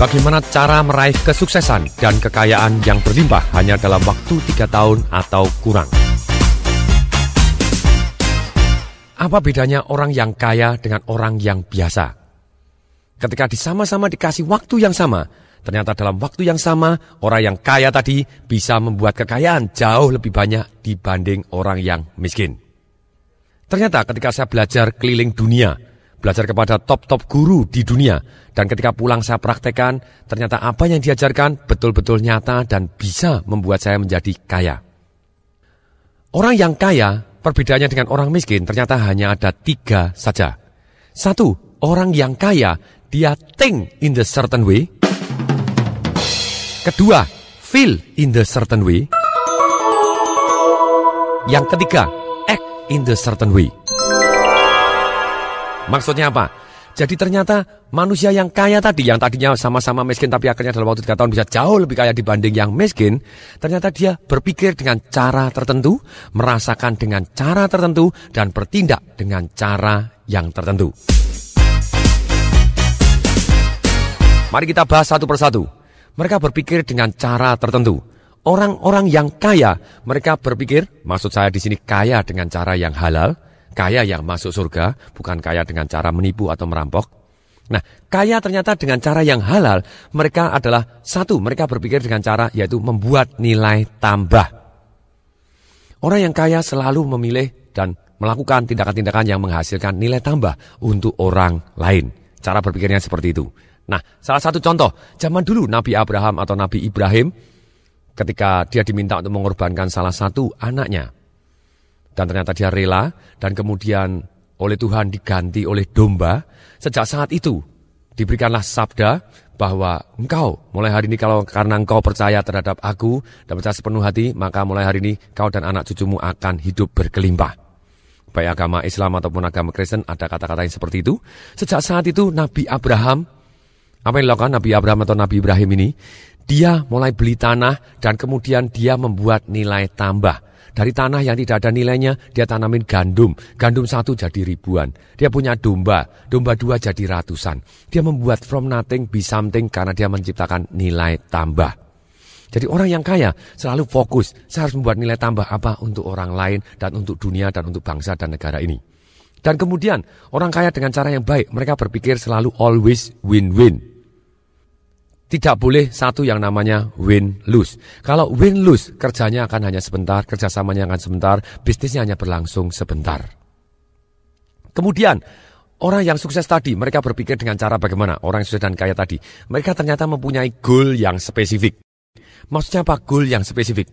Bagaimana cara meraih kesuksesan dan kekayaan yang berlimpah hanya dalam waktu tiga tahun atau kurang? Apa bedanya orang yang kaya dengan orang yang biasa? Ketika disama-sama dikasih waktu yang sama, ternyata dalam waktu yang sama, orang yang kaya tadi bisa membuat kekayaan jauh lebih banyak dibanding orang yang miskin. Ternyata ketika saya belajar keliling dunia, belajar kepada top-top guru di dunia, dan ketika pulang saya praktekkan, ternyata apa yang diajarkan betul-betul nyata dan bisa membuat saya menjadi kaya. Orang yang kaya, perbedaannya dengan orang miskin ternyata hanya ada tiga saja. Satu, orang yang kaya, dia think in the certain way. Kedua, feel in the certain way. Yang ketiga, act in the certain way. Maksudnya apa? Jadi ternyata manusia yang kaya tadi, yang tadinya sama-sama miskin tapi akhirnya dalam waktu tiga tahun bisa jauh lebih kaya dibanding yang miskin, ternyata dia berpikir dengan cara tertentu, merasakan dengan cara tertentu, dan bertindak dengan cara yang tertentu. Mari kita bahas satu persatu. Mereka berpikir dengan cara tertentu. Orang-orang yang kaya, mereka berpikir, maksud saya di sini kaya dengan cara yang halal, Kaya yang masuk surga, bukan kaya dengan cara menipu atau merampok. Nah, kaya ternyata dengan cara yang halal, mereka adalah satu, mereka berpikir dengan cara yaitu membuat nilai tambah. Orang yang kaya selalu memilih dan melakukan tindakan-tindakan yang menghasilkan nilai tambah untuk orang lain. Cara berpikirnya seperti itu. Nah, salah satu contoh, zaman dulu Nabi Abraham atau Nabi Ibrahim, ketika dia diminta untuk mengorbankan salah satu anaknya, dan ternyata dia rela dan kemudian oleh Tuhan diganti oleh domba. Sejak saat itu diberikanlah sabda bahwa engkau mulai hari ini kalau karena engkau percaya terhadap aku dan percaya sepenuh hati maka mulai hari ini kau dan anak cucumu akan hidup berkelimpah. Baik agama Islam ataupun agama Kristen ada kata-kata yang seperti itu. Sejak saat itu Nabi Abraham apa yang dilakukan Nabi Abraham atau Nabi Ibrahim ini? Dia mulai beli tanah dan kemudian dia membuat nilai tambah. Dari tanah yang tidak ada nilainya, dia tanamin gandum. Gandum satu jadi ribuan. Dia punya domba. Domba dua jadi ratusan. Dia membuat from nothing be something karena dia menciptakan nilai tambah. Jadi orang yang kaya selalu fokus, saya harus membuat nilai tambah apa untuk orang lain dan untuk dunia dan untuk bangsa dan negara ini. Dan kemudian orang kaya dengan cara yang baik, mereka berpikir selalu always win-win. Tidak boleh satu yang namanya win-lose. Kalau win-lose, kerjanya akan hanya sebentar, kerjasamanya akan sebentar, bisnisnya hanya berlangsung sebentar. Kemudian, orang yang sukses tadi, mereka berpikir dengan cara bagaimana? Orang yang sukses dan kaya tadi, mereka ternyata mempunyai goal yang spesifik. Maksudnya apa goal yang spesifik?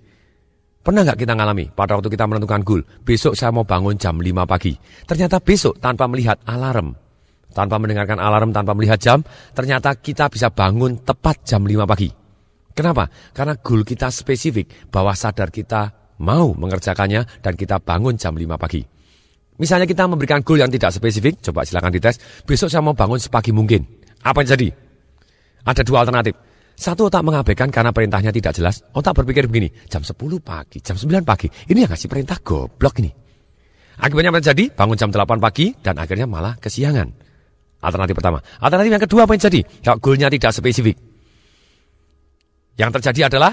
Pernah nggak kita ngalami pada waktu kita menentukan goal, besok saya mau bangun jam 5 pagi. Ternyata besok tanpa melihat alarm, tanpa mendengarkan alarm, tanpa melihat jam, ternyata kita bisa bangun tepat jam 5 pagi. Kenapa? Karena goal kita spesifik, bahwa sadar kita mau mengerjakannya dan kita bangun jam 5 pagi. Misalnya kita memberikan goal yang tidak spesifik, coba silakan dites, besok saya mau bangun sepagi mungkin. Apa yang jadi? Ada dua alternatif. Satu otak mengabaikan karena perintahnya tidak jelas. Otak berpikir begini, jam 10 pagi, jam 9 pagi, ini yang ngasih perintah goblok ini. Akibatnya apa yang jadi? Bangun jam 8 pagi dan akhirnya malah kesiangan. Alternatif pertama. Alternatif yang kedua apa yang jadi? Kalau goalnya tidak spesifik. Yang terjadi adalah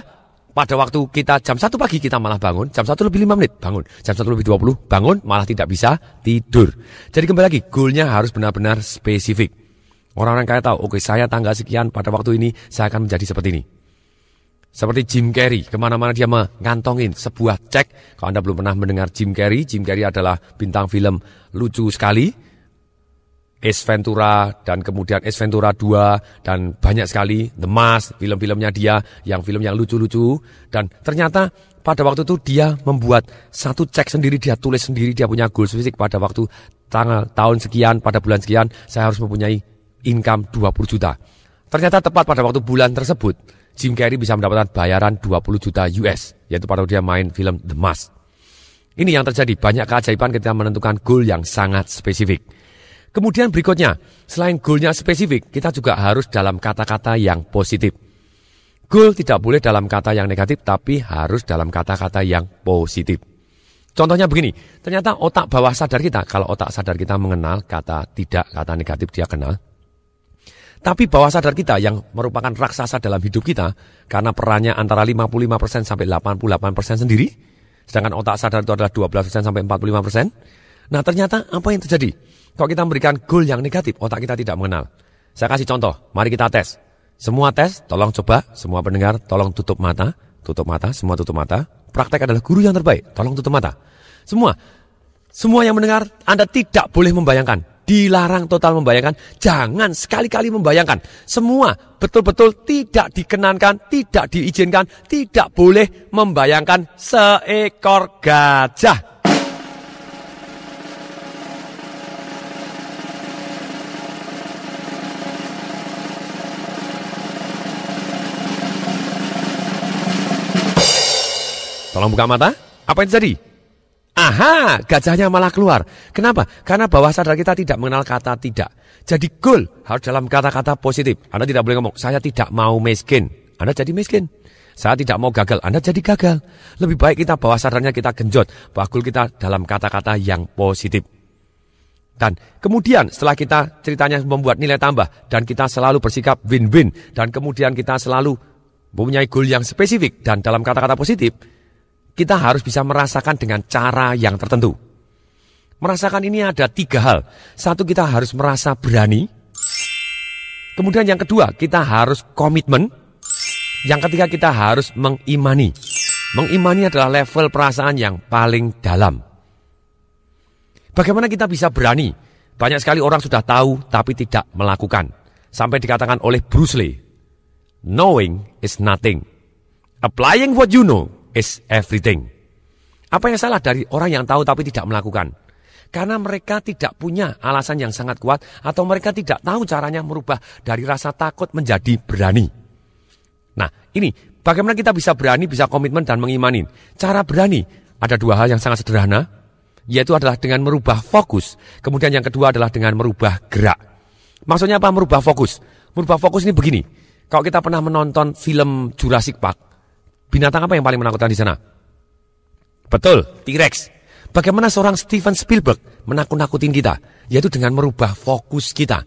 pada waktu kita jam 1 pagi kita malah bangun, jam 1 lebih 5 menit bangun, jam 1 lebih 20 bangun malah tidak bisa tidur. Jadi kembali lagi, goalnya harus benar-benar spesifik. Orang-orang kaya tahu, oke okay, saya tanggal sekian pada waktu ini saya akan menjadi seperti ini. Seperti Jim Carrey, ke mana-mana dia mengantongin sebuah cek. Kalau Anda belum pernah mendengar Jim Carrey, Jim Carrey adalah bintang film lucu sekali Ace Ventura dan kemudian Ace Ventura 2 dan banyak sekali The Mask, film-filmnya dia yang film yang lucu-lucu dan ternyata pada waktu itu dia membuat satu cek sendiri, dia tulis sendiri, dia punya goal fisik pada waktu tanggal tahun sekian, pada bulan sekian saya harus mempunyai income 20 juta. Ternyata tepat pada waktu bulan tersebut Jim Carrey bisa mendapatkan bayaran 20 juta US, yaitu pada waktu dia main film The Mask. Ini yang terjadi, banyak keajaiban ketika menentukan goal yang sangat spesifik. Kemudian berikutnya, selain goalnya spesifik, kita juga harus dalam kata-kata yang positif. Goal tidak boleh dalam kata yang negatif, tapi harus dalam kata-kata yang positif. Contohnya begini, ternyata otak bawah sadar kita, kalau otak sadar kita mengenal kata tidak, kata negatif dia kenal. Tapi bawah sadar kita yang merupakan raksasa dalam hidup kita, karena perannya antara 55% sampai 88% sendiri, sedangkan otak sadar itu adalah 12% sampai 45%. Nah ternyata apa yang terjadi? Kalau kita memberikan goal yang negatif, otak kita tidak mengenal. Saya kasih contoh, mari kita tes. Semua tes, tolong coba, semua pendengar, tolong tutup mata, tutup mata, semua tutup mata. Praktek adalah guru yang terbaik, tolong tutup mata. Semua, semua yang mendengar, Anda tidak boleh membayangkan dilarang total membayangkan, jangan sekali-kali membayangkan. Semua betul-betul tidak dikenankan, tidak diizinkan, tidak boleh membayangkan seekor gajah. Tolong buka mata. Apa yang terjadi? Aha, gajahnya malah keluar. Kenapa? Karena bawah sadar kita tidak mengenal kata tidak. Jadi goal harus dalam kata-kata positif. Anda tidak boleh ngomong, saya tidak mau miskin. Anda jadi miskin. Saya tidak mau gagal, Anda jadi gagal. Lebih baik kita bawah sadarnya kita genjot. Goal kita dalam kata-kata yang positif. Dan kemudian setelah kita ceritanya membuat nilai tambah. Dan kita selalu bersikap win-win. Dan kemudian kita selalu mempunyai goal yang spesifik. Dan dalam kata-kata positif, kita harus bisa merasakan dengan cara yang tertentu. Merasakan ini ada tiga hal. Satu, kita harus merasa berani. Kemudian yang kedua, kita harus komitmen. Yang ketiga, kita harus mengimani. Mengimani adalah level perasaan yang paling dalam. Bagaimana kita bisa berani? Banyak sekali orang sudah tahu tapi tidak melakukan. Sampai dikatakan oleh Bruce Lee, knowing is nothing. Applying what you know is everything. Apa yang salah dari orang yang tahu tapi tidak melakukan? Karena mereka tidak punya alasan yang sangat kuat atau mereka tidak tahu caranya merubah dari rasa takut menjadi berani. Nah, ini bagaimana kita bisa berani, bisa komitmen dan mengimani. Cara berani ada dua hal yang sangat sederhana, yaitu adalah dengan merubah fokus. Kemudian yang kedua adalah dengan merubah gerak. Maksudnya apa merubah fokus? Merubah fokus ini begini. Kalau kita pernah menonton film Jurassic Park, Binatang apa yang paling menakutkan di sana? Betul, T-Rex. Bagaimana seorang Steven Spielberg menakut-nakutin kita? Yaitu dengan merubah fokus kita.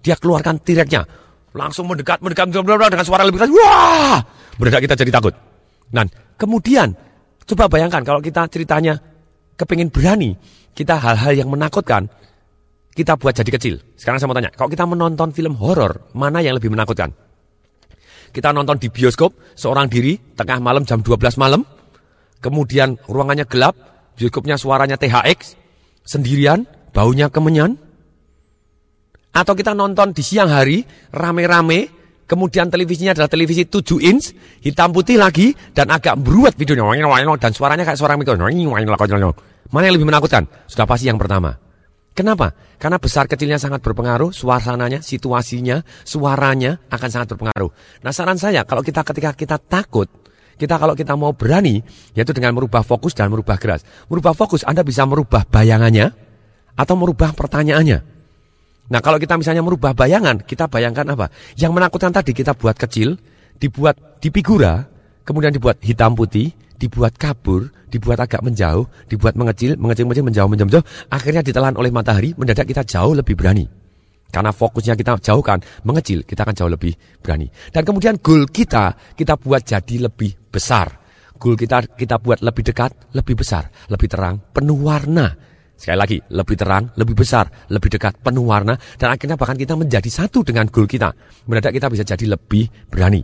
Dia keluarkan T-Rexnya. Langsung mendekat, mendekat, mendekat dengan suara lebih keras. Wah! Mendadak kita jadi takut. Dan kemudian, coba bayangkan kalau kita ceritanya kepingin berani. Kita hal-hal yang menakutkan, kita buat jadi kecil. Sekarang saya mau tanya, kalau kita menonton film horor, mana yang lebih menakutkan? Kita nonton di bioskop, seorang diri, tengah malam jam 12 malam. Kemudian ruangannya gelap, bioskopnya suaranya THX, sendirian, baunya kemenyan. Atau kita nonton di siang hari, rame-rame, kemudian televisinya adalah televisi 7 inch, hitam putih lagi, dan agak beruat videonya, dan suaranya kayak suara mikro. Mana yang lebih menakutkan? Sudah pasti yang pertama. Kenapa? Karena besar kecilnya sangat berpengaruh, suasananya, situasinya, suaranya akan sangat berpengaruh. Nah saran saya, kalau kita ketika kita takut, kita kalau kita mau berani, yaitu dengan merubah fokus dan merubah gerak. Merubah fokus, Anda bisa merubah bayangannya, atau merubah pertanyaannya. Nah kalau kita misalnya merubah bayangan, kita bayangkan apa? Yang menakutkan tadi kita buat kecil, dibuat di figura, kemudian dibuat hitam putih, dibuat kabur, dibuat agak menjauh, dibuat mengecil, mengecil, mengecil, menjauh, menjauh, menjauh, akhirnya ditelan oleh matahari, mendadak kita jauh lebih berani. Karena fokusnya kita jauhkan, mengecil, kita akan jauh lebih berani. Dan kemudian goal kita, kita buat jadi lebih besar. Goal kita kita buat lebih dekat, lebih besar, lebih terang, penuh warna. Sekali lagi, lebih terang, lebih besar, lebih dekat, penuh warna. Dan akhirnya bahkan kita menjadi satu dengan goal kita. Mendadak kita bisa jadi lebih berani.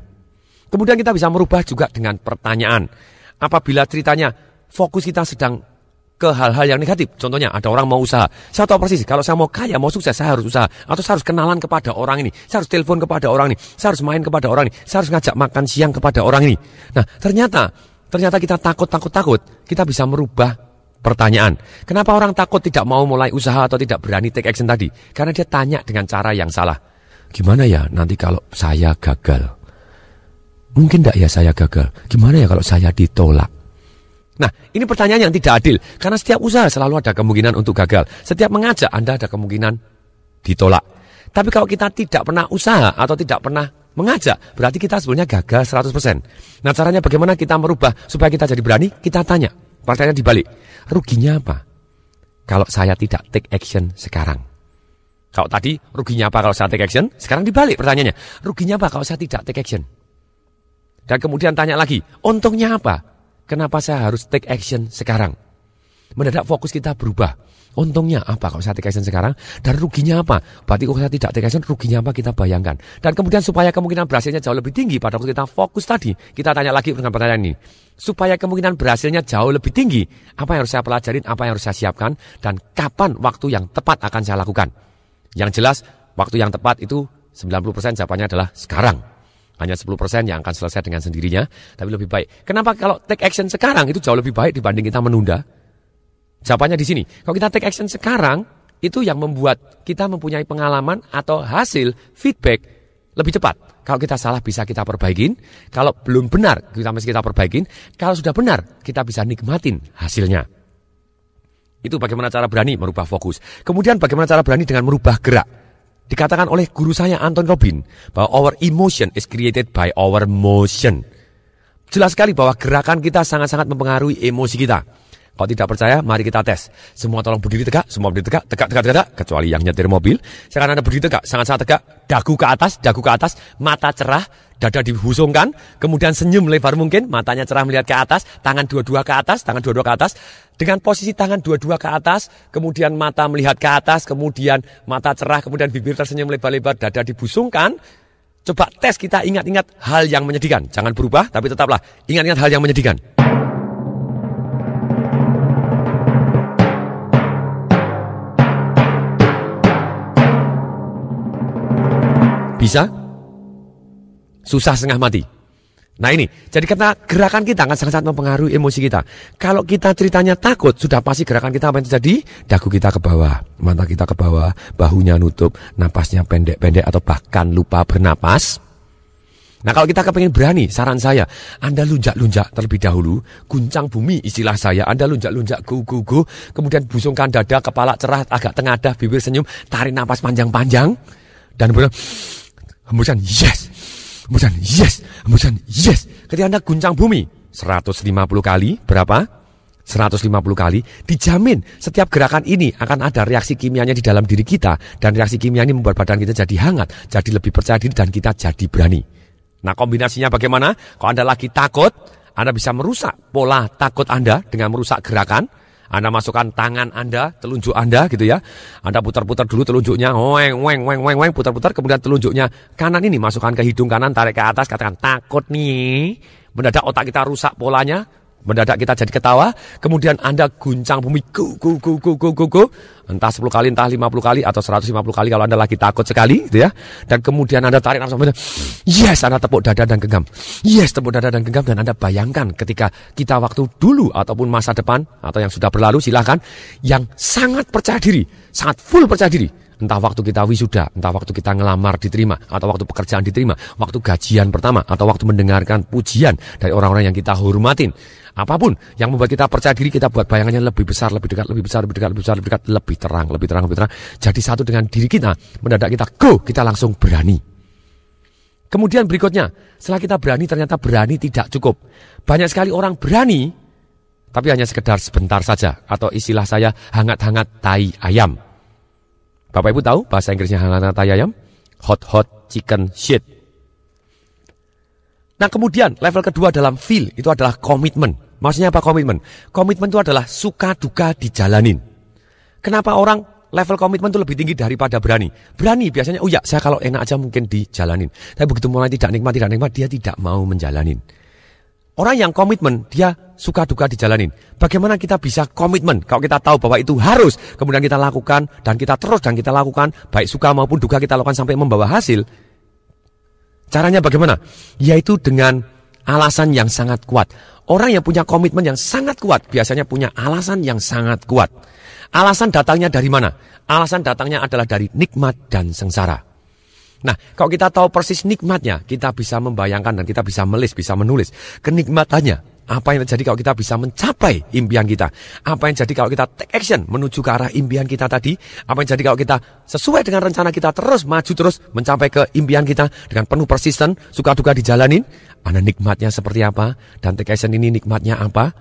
Kemudian kita bisa merubah juga dengan pertanyaan apabila ceritanya fokus kita sedang ke hal-hal yang negatif. Contohnya ada orang mau usaha. Saya tahu persis kalau saya mau kaya, mau sukses, saya harus usaha. Atau saya harus kenalan kepada orang ini. Saya harus telepon kepada orang ini. Saya harus main kepada orang ini. Saya harus ngajak makan siang kepada orang ini. Nah, ternyata ternyata kita takut, takut, takut. Kita bisa merubah pertanyaan. Kenapa orang takut tidak mau mulai usaha atau tidak berani take action tadi? Karena dia tanya dengan cara yang salah. Gimana ya nanti kalau saya gagal? Mungkin tidak ya saya gagal? Gimana ya kalau saya ditolak? Nah, ini pertanyaan yang tidak adil. Karena setiap usaha selalu ada kemungkinan untuk gagal. Setiap mengajak Anda ada kemungkinan ditolak. Tapi kalau kita tidak pernah usaha atau tidak pernah mengajak, berarti kita sebenarnya gagal 100%. Nah, caranya bagaimana kita merubah supaya kita jadi berani? Kita tanya. Pertanyaan dibalik. Ruginya apa? Kalau saya tidak take action sekarang. Kalau tadi ruginya apa kalau saya take action? Sekarang dibalik pertanyaannya. Ruginya apa kalau saya tidak take action? Dan kemudian tanya lagi, untungnya apa? Kenapa saya harus take action sekarang? Mendadak fokus kita berubah. Untungnya apa kalau saya take action sekarang? Dan ruginya apa? Berarti kalau saya tidak take action, ruginya apa kita bayangkan. Dan kemudian supaya kemungkinan berhasilnya jauh lebih tinggi pada waktu kita fokus tadi, kita tanya lagi dengan pertanyaan ini. Supaya kemungkinan berhasilnya jauh lebih tinggi, apa yang harus saya pelajarin, apa yang harus saya siapkan, dan kapan waktu yang tepat akan saya lakukan. Yang jelas, waktu yang tepat itu 90% jawabannya adalah sekarang. Hanya 10% yang akan selesai dengan sendirinya, tapi lebih baik. Kenapa kalau take action sekarang itu jauh lebih baik dibanding kita menunda? Jawabannya di sini. Kalau kita take action sekarang, itu yang membuat kita mempunyai pengalaman atau hasil feedback lebih cepat. Kalau kita salah bisa kita perbaikin, kalau belum benar kita mesti kita perbaikin, kalau sudah benar kita bisa nikmatin hasilnya. Itu bagaimana cara berani merubah fokus. Kemudian bagaimana cara berani dengan merubah gerak. Dikatakan oleh guru saya Anton Robin bahwa our emotion is created by our motion. Jelas sekali bahwa gerakan kita sangat-sangat mempengaruhi emosi kita. Kalau tidak percaya, mari kita tes. Semua tolong berdiri tegak, semua berdiri tegak, tegak, tegak, tegak, kecuali yang nyetir mobil. Sekarang Anda berdiri tegak, sangat-sangat tegak, dagu ke atas, dagu ke atas, mata cerah, dada dihusungkan, kemudian senyum lebar mungkin, matanya cerah melihat ke atas, tangan dua-dua ke atas, tangan dua-dua ke atas, dengan posisi tangan dua-dua ke atas, kemudian mata melihat ke atas, kemudian mata cerah, kemudian bibir tersenyum lebar-lebar, dada dibusungkan, Coba tes kita ingat-ingat hal yang menyedihkan. Jangan berubah, tapi tetaplah ingat-ingat hal yang menyedihkan. Bisa? Susah setengah mati. Nah ini, jadi karena gerakan kita akan sangat-sangat mempengaruhi emosi kita. Kalau kita ceritanya takut, sudah pasti gerakan kita apa yang terjadi? Dagu kita ke bawah, mata kita ke bawah, bahunya nutup, napasnya pendek-pendek atau bahkan lupa bernapas. Nah kalau kita kepengen berani, saran saya, Anda lunjak-lunjak terlebih dahulu, guncang bumi istilah saya, Anda lunjak-lunjak go-go-go, kemudian busungkan dada, kepala cerah, agak tengadah, bibir senyum, tarik napas panjang-panjang, dan kemudian Hembusan yes. Hembusan yes. Hembusan yes. Ketika Anda guncang bumi 150 kali, berapa? 150 kali, dijamin setiap gerakan ini akan ada reaksi kimianya di dalam diri kita dan reaksi kimia ini membuat badan kita jadi hangat, jadi lebih percaya diri dan kita jadi berani. Nah kombinasinya bagaimana? Kalau Anda lagi takut, Anda bisa merusak pola takut Anda dengan merusak gerakan, anda masukkan tangan Anda, telunjuk Anda gitu ya. Anda putar-putar dulu telunjuknya, weng, weng, weng, weng, weng, putar-putar. Kemudian telunjuknya kanan ini masukkan ke hidung kanan, tarik ke atas, katakan takut nih. Mendadak otak kita rusak polanya, Mendadak kita jadi ketawa, kemudian Anda guncang bumi, go, go, go, go, go, go, go. Entah 10 kali, entah 50 kali, atau 150 kali kalau Anda lagi takut sekali, gitu ya. Dan kemudian Anda tarik nafas, yes, Anda tepuk dada dan genggam. Yes, tepuk dada dan genggam, dan Anda bayangkan ketika kita waktu dulu, ataupun masa depan, atau yang sudah berlalu, silahkan, yang sangat percaya diri, sangat full percaya diri, Entah waktu kita wisuda, entah waktu kita ngelamar diterima, atau waktu pekerjaan diterima, waktu gajian pertama, atau waktu mendengarkan pujian dari orang-orang yang kita hormatin. Apa pun yang membuat kita percaya diri, kita buat bayangannya lebih besar, lebih dekat, lebih besar, lebih dekat, lebih besar, lebih dekat, lebih terang, lebih terang, lebih terang. Jadi satu dengan diri kita, mendadak kita go, kita langsung berani. Kemudian berikutnya, setelah kita berani ternyata berani tidak cukup. Banyak sekali orang berani, tapi hanya sekedar sebentar saja. Atau istilah saya hangat-hangat tai ayam. Bapak Ibu tahu bahasa Inggrisnya hangat ayam? Hot hot chicken shit. Nah kemudian level kedua dalam feel itu adalah komitmen. Maksudnya apa komitmen? Komitmen itu adalah suka duka dijalanin. Kenapa orang level komitmen itu lebih tinggi daripada berani? Berani biasanya, oh ya saya kalau enak aja mungkin dijalanin. Tapi begitu mulai tidak nikmat, tidak nikmat, dia tidak mau menjalanin. Orang yang komitmen, dia suka duka dijalanin. Bagaimana kita bisa komitmen kalau kita tahu bahwa itu harus, kemudian kita lakukan, dan kita terus dan kita lakukan, baik suka maupun duka kita lakukan sampai membawa hasil. Caranya bagaimana? Yaitu dengan alasan yang sangat kuat. Orang yang punya komitmen yang sangat kuat, biasanya punya alasan yang sangat kuat. Alasan datangnya dari mana? Alasan datangnya adalah dari nikmat dan sengsara. Nah, kalau kita tahu persis nikmatnya, kita bisa membayangkan dan kita bisa melis, bisa menulis kenikmatannya. Apa yang terjadi kalau kita bisa mencapai impian kita? Apa yang terjadi kalau kita take action menuju ke arah impian kita tadi? Apa yang terjadi kalau kita sesuai dengan rencana kita terus maju terus mencapai ke impian kita dengan penuh persisten, suka duka dijalanin? Ada nikmatnya seperti apa? Dan take action ini nikmatnya apa?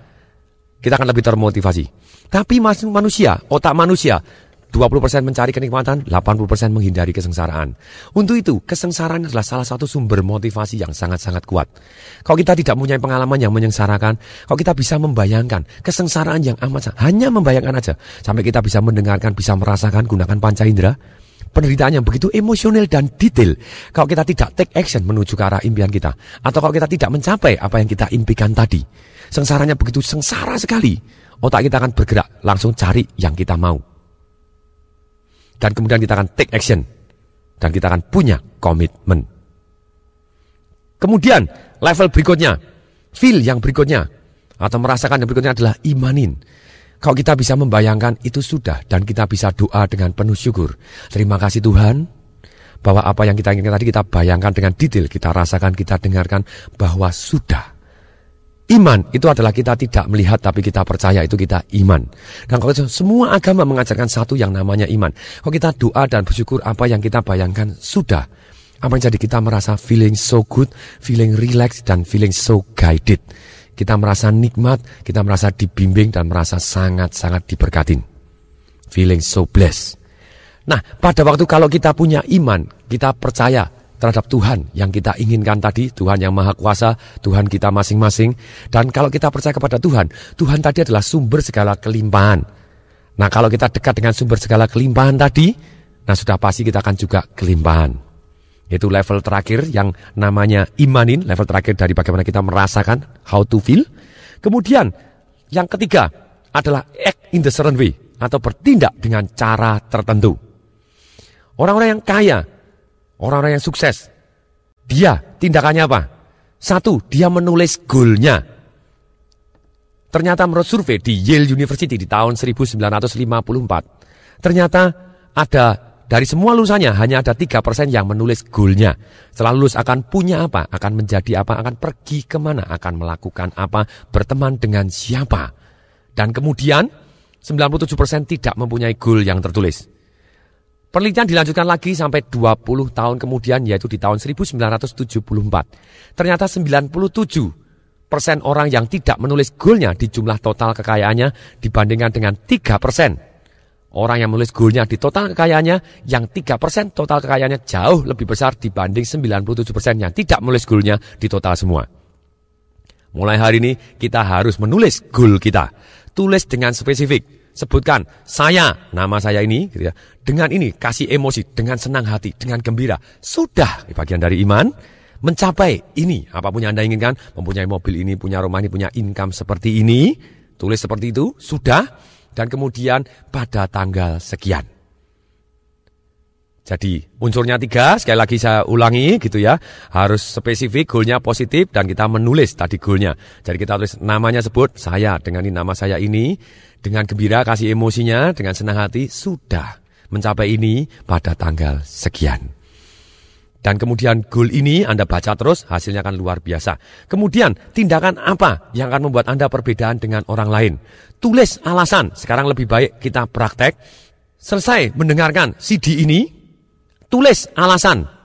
Kita akan lebih termotivasi. Tapi manusia, otak manusia 20% mencari kenikmatan, 80% menghindari kesengsaraan. Untuk itu, kesengsaraan adalah salah satu sumber motivasi yang sangat-sangat kuat. Kalau kita tidak mempunyai pengalaman yang menyengsarakan, kalau kita bisa membayangkan kesengsaraan yang amat hanya membayangkan aja, sampai kita bisa mendengarkan, bisa merasakan, gunakan panca indera, penderitaan yang begitu emosional dan detail. Kalau kita tidak take action menuju ke arah impian kita, atau kalau kita tidak mencapai apa yang kita impikan tadi, sengsaranya begitu sengsara sekali, otak kita akan bergerak, langsung cari yang kita mau dan kemudian kita akan take action dan kita akan punya komitmen. Kemudian level berikutnya, feel yang berikutnya atau merasakan yang berikutnya adalah imanin. Kalau kita bisa membayangkan itu sudah dan kita bisa doa dengan penuh syukur. Terima kasih Tuhan bahwa apa yang kita inginkan tadi kita bayangkan dengan detail, kita rasakan, kita dengarkan bahwa sudah Iman itu adalah kita tidak melihat tapi kita percaya itu kita iman. Dan kalau semua agama mengajarkan satu yang namanya iman. Kalau kita doa dan bersyukur apa yang kita bayangkan sudah. Apa yang jadi kita merasa feeling so good, feeling relaxed dan feeling so guided. Kita merasa nikmat, kita merasa dibimbing dan merasa sangat-sangat diberkatin. Feeling so blessed. Nah, pada waktu kalau kita punya iman, kita percaya terhadap Tuhan yang kita inginkan tadi, Tuhan yang Maha Kuasa, Tuhan kita masing-masing. Dan kalau kita percaya kepada Tuhan, Tuhan tadi adalah sumber segala kelimpahan. Nah, kalau kita dekat dengan sumber segala kelimpahan tadi, nah sudah pasti kita akan juga kelimpahan. Itu level terakhir yang namanya imanin, level terakhir dari bagaimana kita merasakan how to feel. Kemudian yang ketiga adalah act in the certain way atau bertindak dengan cara tertentu. Orang-orang yang kaya Orang-orang yang sukses. Dia tindakannya apa? Satu, dia menulis goalnya. Ternyata menurut survei di Yale University di tahun 1954, ternyata ada dari semua lulusannya hanya ada 3% yang menulis goalnya. Setelah lulus akan punya apa, akan menjadi apa, akan pergi ke mana, akan melakukan apa, berteman dengan siapa. Dan kemudian 97% tidak mempunyai goal yang tertulis. Penelitian dilanjutkan lagi sampai 20 tahun kemudian yaitu di tahun 1974. Ternyata 97 persen orang yang tidak menulis goalnya di jumlah total kekayaannya dibandingkan dengan 3 persen. Orang yang menulis goalnya di total kekayaannya yang 3 persen total kekayaannya jauh lebih besar dibanding 97 persen yang tidak menulis goalnya di total semua. Mulai hari ini kita harus menulis goal kita. Tulis dengan spesifik sebutkan saya, nama saya ini, gitu ya. dengan ini kasih emosi, dengan senang hati, dengan gembira. Sudah bagian dari iman, mencapai ini. Apa pun yang Anda inginkan, mempunyai mobil ini, punya rumah ini, punya income seperti ini, tulis seperti itu, sudah. Dan kemudian pada tanggal sekian. Jadi unsurnya tiga, sekali lagi saya ulangi gitu ya. Harus spesifik, goalnya positif dan kita menulis tadi goalnya. Jadi kita tulis namanya sebut, saya dengan ini nama saya ini. Dengan gembira kasih emosinya, dengan senang hati, sudah mencapai ini pada tanggal sekian. Dan kemudian goal ini Anda baca terus, hasilnya akan luar biasa. Kemudian tindakan apa yang akan membuat Anda perbedaan dengan orang lain? Tulis alasan, sekarang lebih baik kita praktek. Selesai mendengarkan CD ini, Tulis alasan.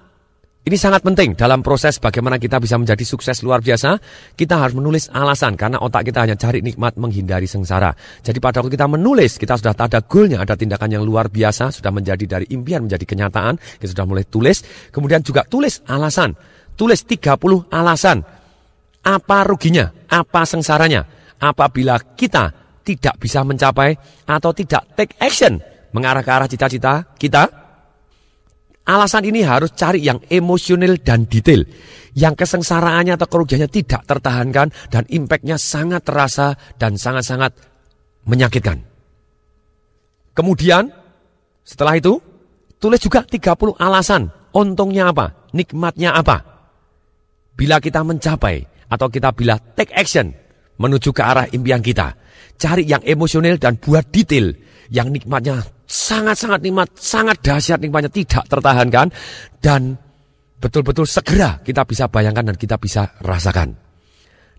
Ini sangat penting dalam proses bagaimana kita bisa menjadi sukses luar biasa. Kita harus menulis alasan karena otak kita hanya cari nikmat menghindari sengsara. Jadi pada waktu kita menulis, kita sudah ada goalnya, ada tindakan yang luar biasa, sudah menjadi dari impian menjadi kenyataan. Kita sudah mulai tulis. Kemudian juga tulis alasan. Tulis 30 alasan. Apa ruginya? Apa sengsaranya? Apabila kita tidak bisa mencapai atau tidak take action mengarah ke arah cita-cita kita, Alasan ini harus cari yang emosional dan detail. Yang kesengsaraannya atau kerugiannya tidak tertahankan dan impactnya sangat terasa dan sangat-sangat menyakitkan. Kemudian setelah itu tulis juga 30 alasan. Untungnya apa? Nikmatnya apa? Bila kita mencapai atau kita bila take action menuju ke arah impian kita. Cari yang emosional dan buat detail yang nikmatnya sangat-sangat nikmat, sangat dahsyat nikmatnya tidak tertahankan dan betul-betul segera kita bisa bayangkan dan kita bisa rasakan.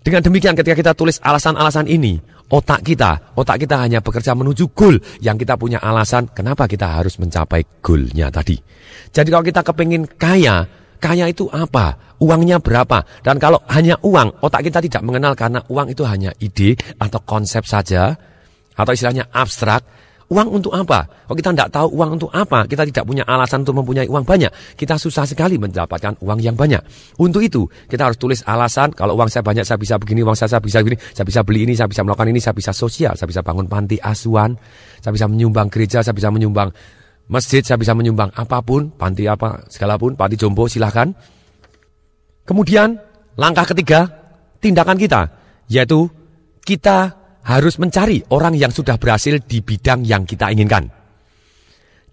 Dengan demikian ketika kita tulis alasan-alasan ini, otak kita, otak kita hanya bekerja menuju goal yang kita punya alasan kenapa kita harus mencapai goalnya tadi. Jadi kalau kita kepingin kaya, kaya itu apa? Uangnya berapa? Dan kalau hanya uang, otak kita tidak mengenal karena uang itu hanya ide atau konsep saja, atau istilahnya abstrak, Uang untuk apa? Kalau kita tidak tahu uang untuk apa, kita tidak punya alasan untuk mempunyai uang banyak, kita susah sekali mendapatkan uang yang banyak. Untuk itu, kita harus tulis alasan, kalau uang saya banyak, saya bisa begini, uang saya, saya bisa begini, saya bisa beli ini, saya bisa melakukan ini, saya bisa sosial, saya bisa bangun panti asuhan, saya bisa menyumbang gereja, saya bisa menyumbang masjid, saya bisa menyumbang apa pun, panti apa, segala pun, panti jombo, silahkan. Kemudian, langkah ketiga, tindakan kita, yaitu kita harus mencari orang yang sudah berhasil di bidang yang kita inginkan.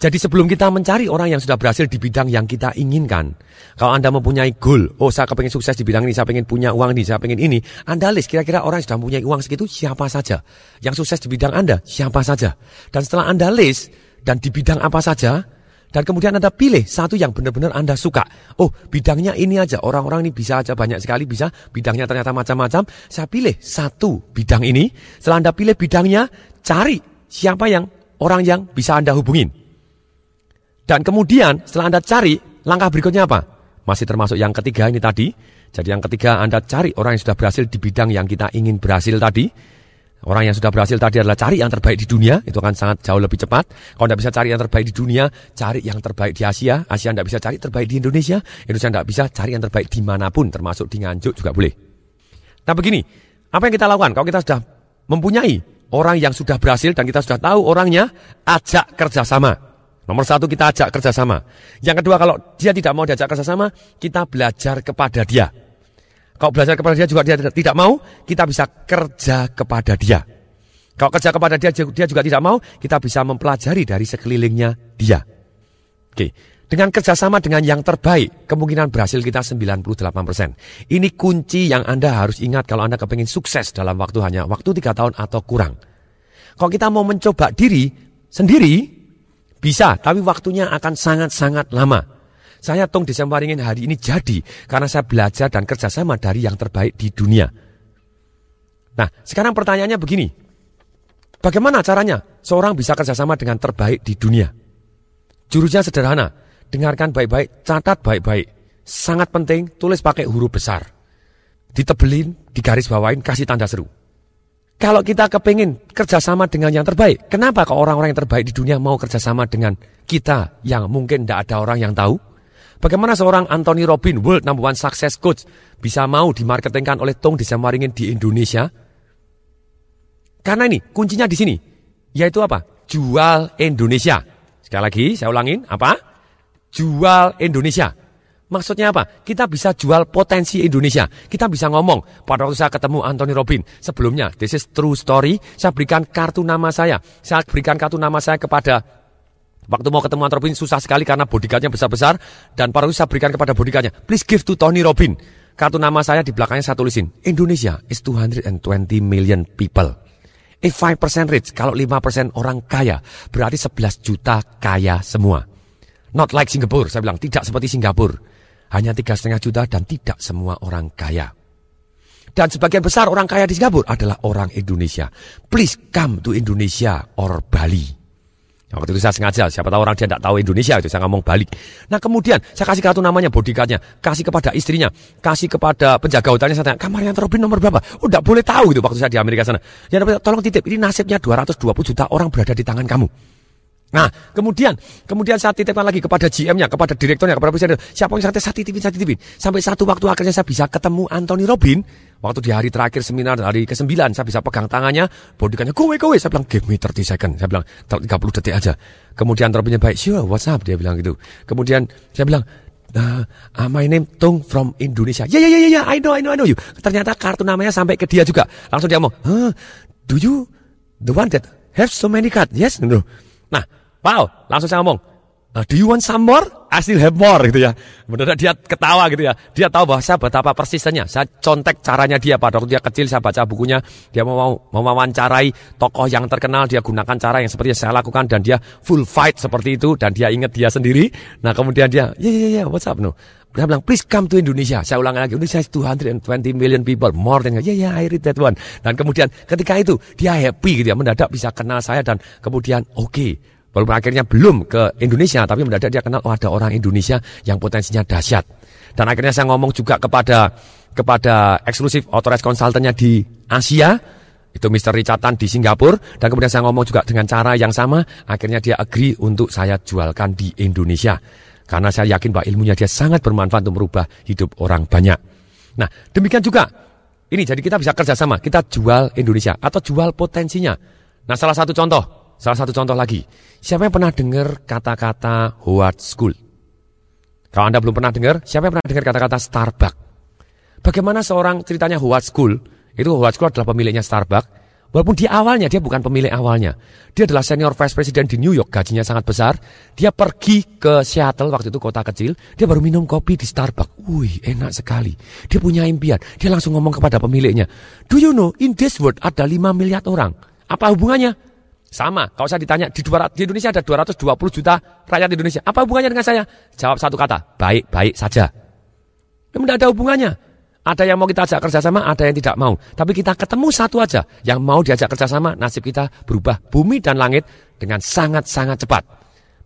Jadi sebelum kita mencari orang yang sudah berhasil di bidang yang kita inginkan, kalau Anda mempunyai goal, oh saya kepengen sukses di bidang ini, saya pengen punya uang ini, saya pengen ini, Anda list kira-kira orang yang sudah mempunyai uang segitu siapa saja. Yang sukses di bidang Anda siapa saja. Dan setelah Anda list, dan di bidang apa saja, dan kemudian Anda pilih satu yang benar-benar Anda suka. Oh, bidangnya ini aja. Orang-orang ini bisa aja banyak sekali bisa. Bidangnya ternyata macam-macam. Saya pilih satu bidang ini. Setelah Anda pilih bidangnya, cari siapa yang orang yang bisa Anda hubungin. Dan kemudian setelah Anda cari, langkah berikutnya apa? Masih termasuk yang ketiga ini tadi. Jadi yang ketiga Anda cari orang yang sudah berhasil di bidang yang kita ingin berhasil tadi. Orang yang sudah berhasil tadi adalah cari yang terbaik di dunia, itu akan sangat jauh lebih cepat. Kalau tidak bisa cari yang terbaik di dunia, cari yang terbaik di Asia. Asia tidak bisa cari terbaik di Indonesia. Indonesia tidak bisa cari yang terbaik di mana pun, termasuk di Nganjuk juga boleh. Nah begini, apa yang kita lakukan? Kalau kita sudah mempunyai orang yang sudah berhasil dan kita sudah tahu orangnya, ajak kerjasama. Nomor satu kita ajak kerjasama. Yang kedua kalau dia tidak mau diajak kerjasama, kita belajar kepada dia. Kalau belajar kepada dia juga dia tidak mau, kita bisa kerja kepada dia. Kalau kerja kepada dia, dia juga tidak mau, kita bisa mempelajari dari sekelilingnya dia. Oke, dengan kerjasama dengan yang terbaik, kemungkinan berhasil kita 98%. Ini kunci yang Anda harus ingat kalau Anda kepingin sukses dalam waktu hanya waktu 3 tahun atau kurang. Kalau kita mau mencoba diri sendiri, bisa, tapi waktunya akan sangat-sangat lama. Saya Tung Desemwaringin hari ini jadi karena saya belajar dan kerjasama dari yang terbaik di dunia. Nah, sekarang pertanyaannya begini. Bagaimana caranya seorang bisa kerjasama dengan terbaik di dunia? Jurusnya sederhana. Dengarkan baik-baik, catat baik-baik. Sangat penting, tulis pakai huruf besar. Ditebelin, digaris bawain, kasih tanda seru. Kalau kita kepingin kerjasama dengan yang terbaik, kenapa kok orang-orang yang terbaik di dunia mau kerjasama dengan kita yang mungkin tidak ada orang yang tahu? Bagaimana seorang Anthony Robin, World Number One Success Coach, bisa mau dimarketingkan oleh Tong Desawaringin di Indonesia? Karena ini, kuncinya di sini. Yaitu apa? Jual Indonesia. Sekali lagi, saya ulangin. Apa? Jual Indonesia. Maksudnya apa? Kita bisa jual potensi Indonesia. Kita bisa ngomong. Pada waktu saya ketemu Anthony Robin, sebelumnya, this is true story, saya berikan kartu nama saya. Saya berikan kartu nama saya kepada Waktu mau ketemu Anthony Robin susah sekali karena bodyguardnya besar-besar dan para saya berikan kepada bodyguardnya. Please give to Tony Robin. Kartu nama saya di belakangnya saya tulisin. Indonesia is 220 million people. If 5% rich, kalau 5% orang kaya, berarti 11 juta kaya semua. Not like Singapore, saya bilang. Tidak seperti Singapura. Hanya tiga setengah juta dan tidak semua orang kaya. Dan sebagian besar orang kaya di Singapura adalah orang Indonesia. Please come to Indonesia or Bali. Waktu itu saya sengaja, siapa tahu orang dia tidak tahu Indonesia itu, saya ngomong balik. Nah kemudian saya kasih kartu namanya, bodyguardnya, kasih kepada istrinya, kasih kepada penjaga hotelnya, saya tanya, kamarnya Robin nomor berapa? Oh tidak boleh tahu gitu waktu saya di Amerika sana. Ya tolong titip, ini nasibnya 220 juta orang berada di tangan kamu. Nah, kemudian kemudian saya titipkan lagi kepada GM-nya, kepada direkturnya, kepada presiden. Siapa yang saya titipin, saya titipin. Sampai satu waktu akhirnya saya bisa ketemu Anthony Robin. Waktu di hari terakhir seminar, hari ke-9, saya bisa pegang tangannya, bodyguardnya, kowe, kowe. Saya bilang, give me 30 second. Saya bilang, 30 detik aja. Kemudian Robinnya baik, sure, what's up? Dia bilang gitu. Kemudian saya bilang, uh, my name Tung from Indonesia. Ya, ya, ya, ya, I know, I know, I know you. Ternyata kartu namanya sampai ke dia juga. Langsung dia ngomong, huh, do you the one that have so many cards? Yes, no. Nah, wow, langsung saya ngomong, uh, do you want some more? I still have more gitu ya. Benar dia ketawa gitu ya. Dia tahu bahwa saya betapa persisnya. Saya contek caranya dia pada waktu dia kecil saya baca bukunya. Dia mau mau mewawancarai tokoh yang terkenal. Dia gunakan cara yang seperti yang saya lakukan dan dia full fight seperti itu dan dia ingat dia sendiri. Nah kemudian dia, ya yeah, ya ya, yeah, what's up no? Dia bilang, please come to Indonesia. Saya ulang lagi, Indonesia is 220 million people, more than, yeah, yeah, I read that one. Dan kemudian ketika itu, dia happy gitu ya, mendadak bisa kenal saya dan kemudian, oke, okay, Walaupun akhirnya belum ke Indonesia, tapi mendadak dia kenal, oh ada orang Indonesia yang potensinya dahsyat. Dan akhirnya saya ngomong juga kepada kepada eksklusif authorized consultantnya di Asia, Itu Mr. Richard di Singapura. Dan kemudian saya ngomong juga dengan cara yang sama. Akhirnya dia agree untuk saya jualkan di Indonesia. Karena saya yakin bahwa ilmunya dia sangat bermanfaat untuk merubah hidup orang banyak. Nah, demikian juga. Ini jadi kita bisa kerjasama. Kita jual Indonesia atau jual potensinya. Nah, salah satu contoh. Salah satu contoh lagi. Siapa yang pernah dengar kata-kata Howard School? Kalau Anda belum pernah dengar, siapa yang pernah dengar kata-kata Starbucks? Bagaimana seorang ceritanya Howard School, itu Howard School adalah pemiliknya Starbucks, Walaupun di awalnya dia bukan pemilik awalnya. Dia adalah senior vice president di New York, gajinya sangat besar. Dia pergi ke Seattle, waktu itu kota kecil. Dia baru minum kopi di Starbucks. Wih, enak sekali. Dia punya impian. Dia langsung ngomong kepada pemiliknya. Do you know, in this world ada 5 miliar orang. Apa hubungannya? Sama, kalau saya ditanya, di, 200, di Indonesia ada 220 juta rakyat Indonesia. Apa hubungannya dengan saya? Jawab satu kata, baik-baik saja. Tidak ada hubungannya. Ada yang mau kita ajak kerjasama, ada yang tidak mau. Tapi kita ketemu satu aja. Yang mau diajak kerjasama, nasib kita berubah bumi dan langit dengan sangat-sangat cepat.